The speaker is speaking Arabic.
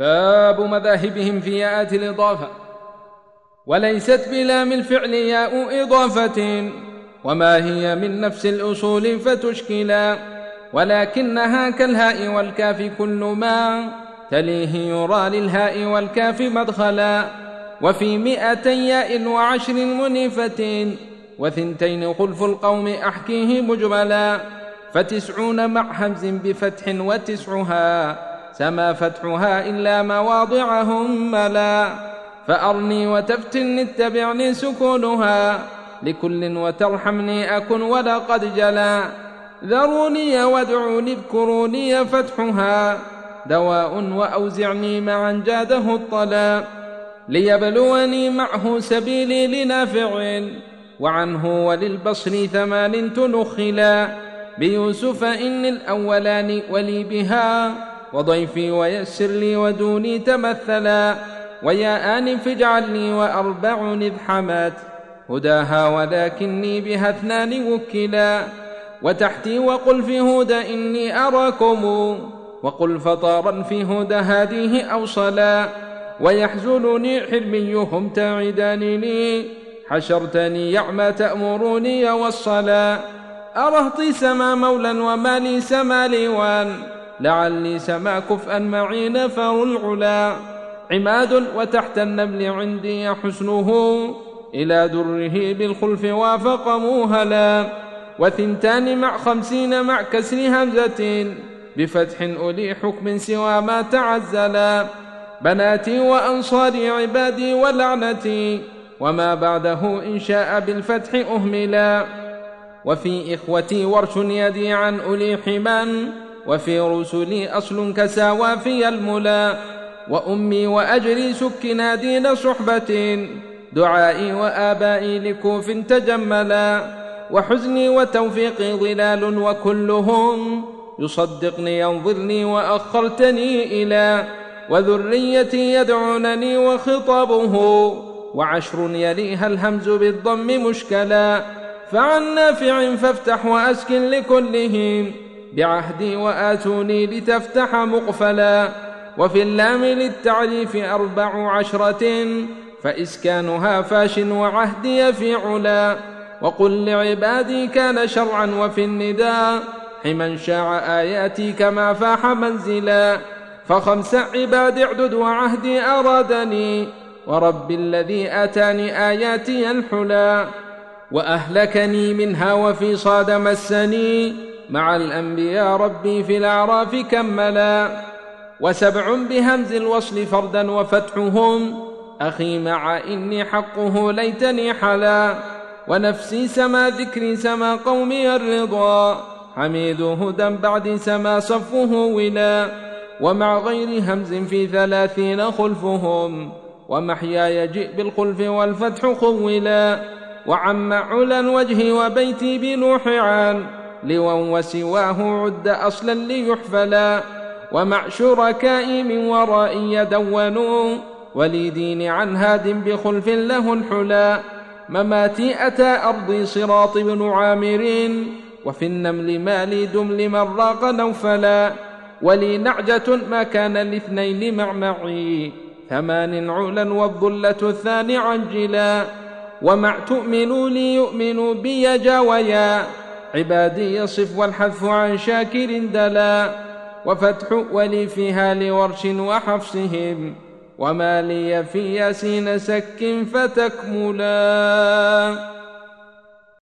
باب مذاهبهم في ياءات الإضافة. وليست بلام الفعل ياء إضافة وما هي من نفس الأصول فتشكلا. ولكنها كالهاء والكاف كل ما تليه يرى للهاء والكاف مدخلا. وفي مئتي ياء وعشر منيفة وثنتين خلف القوم أحكيه مجملا. فتسعون مع همز بفتح وتسعها. سما فتحها إلا مواضعهم ملا. فأرني وتفتني اتبعني سكونها. لكل وترحمني أكن ولقد جلا. ذروني وادعوني اذكروني فتحها. دواء وأوزعني معا جاده الطلا. ليبلوني معه سبيلي لنافع. وعنه وللبصر ثمان تنخلا. بيوسف إني الأولان ولي بها. وضيفي ويسر لي ودوني تمثلا ويا آن فاجعل لي وأربع إذ حمات هداها ولكني بها اثنان وكلا وتحتي وقل في هدى إني أراكم وقل فطارا في هدى هذه أوصلا ويحزنني حلميهم تعدانني حشرتني يعمى تأمروني والصلاة أرهطي سما مولا وما لي سما ليوان لعلي سما كفءا معي نفر العلا عماد وتحت النبل عندي حسنه. إلى دره بالخلف وافق موهلا. وثنتان مع خمسين مع كسر همزة. بفتح أولي حكم سوى ما تعزلا. بناتي وأنصاري عبادي ولعنتي. وما بعده إن شاء بالفتح أهملا. وفي إخوتي ورش يدي عن أولي حمان وفي رسلي أصل كساوى في الملا وأمي وأجري سكنا دين صحبة دعائي وآبائي لكوف تجملا وحزني وتوفيقي ظلال وكلهم يصدقني ينظرني وأخرتني إلى وذريتي يدعونني وخطابه وعشر يليها الهمز بالضم مشكلا فعن نافع فافتح وأسكن لكلهم. بعهدي وآتوني لتفتح مقفلا وفي اللام للتعريف أربع عشرة فإسكانها فاش وعهدي في علا. وقل لعبادي كان شرعا وفي النداء حمن شاع آياتي كما فاح منزلا. فخمس عباد اعدد وعهدي أرادني ورب الذي آتاني آياتي الحلا. وأهلكني منها وفي صاد مسني مع الأنبياء ربي في الأعراف كملا وسبع بهمز الوصل فردا وفتحهم. أخي مع إني حقه ليتني حلا ونفسي سما ذكري سما قومي الرضا. حميد هدى بعد سما صفه ولا ومع غير همز في ثلاثين خلفهم. ومحياي جئ بالخلف والفتح خولا وعم علا وجهي وبيتي بنوح عان لوا وسواه عد أصلا ليحفلا ومع شركائي من ورائي يدونوا ولي دين عن هاد بخلف له الحلا مماتي أتى أرضي صراط بن عامر وفي النمل مالي دم لمن راق نوفلا ولي نعجة ما كان لاثنين مع معي ثمان علا والظلة الثاني عجلا ومع تؤمنوا ليؤمنوا بي جاويا عبادي يصف والحذف عن شاكر دلا وفتح ولي فيها لورش وحفصهم وما لي في ياسين سك فتكملا.